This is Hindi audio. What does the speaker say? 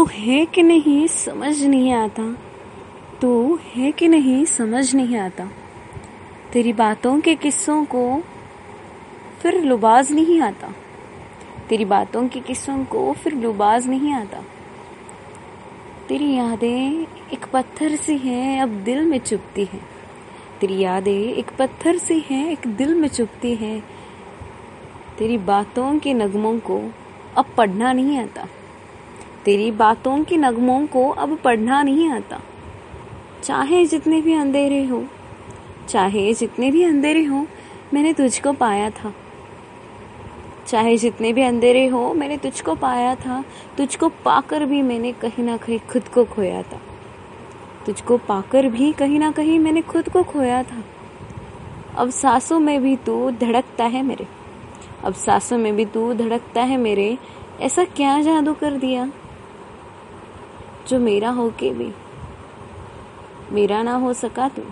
तो है कि नहीं समझ नहीं आता? तो है कि नहीं समझ नहीं आता? तेरी बातों के किस्सों को फिर लुबाज नहीं आता। तेरी बातों के किस्सों को फिर लुबाज नहीं आता। तेरी यादें एक पत्थर सी हैं, अब दिल में चुपती हैं। तेरी यादें एक पत्थर सी हैं, एक दिल में चुपती हैं। तेरी बातों के नगमों को अब पढ़ना नहीं आता। तेरी बातों के नगमों को अब पढ़ना नहीं आता। चाहे जितने भी अंधेरे हो, चाहे जितने भी अंधेरे हो, मैंने तुझको पाया था। चाहे जितने भी अंधेरे हो, मैंने तुझको पाया था। तुझको पाकर भी मैंने कहीं ना कहीं खुद को खोया था। तुझको पाकर भी कहीं ना कहीं मैंने खुद को खोया था। अब सांसों में भी तू धड़कता है मेरे। अब सांसों में भी तू धड़कता है मेरे। ऐसा क्या जादू कर दिया? जो मेरा हो के भी। मेरा ना हो सका तू।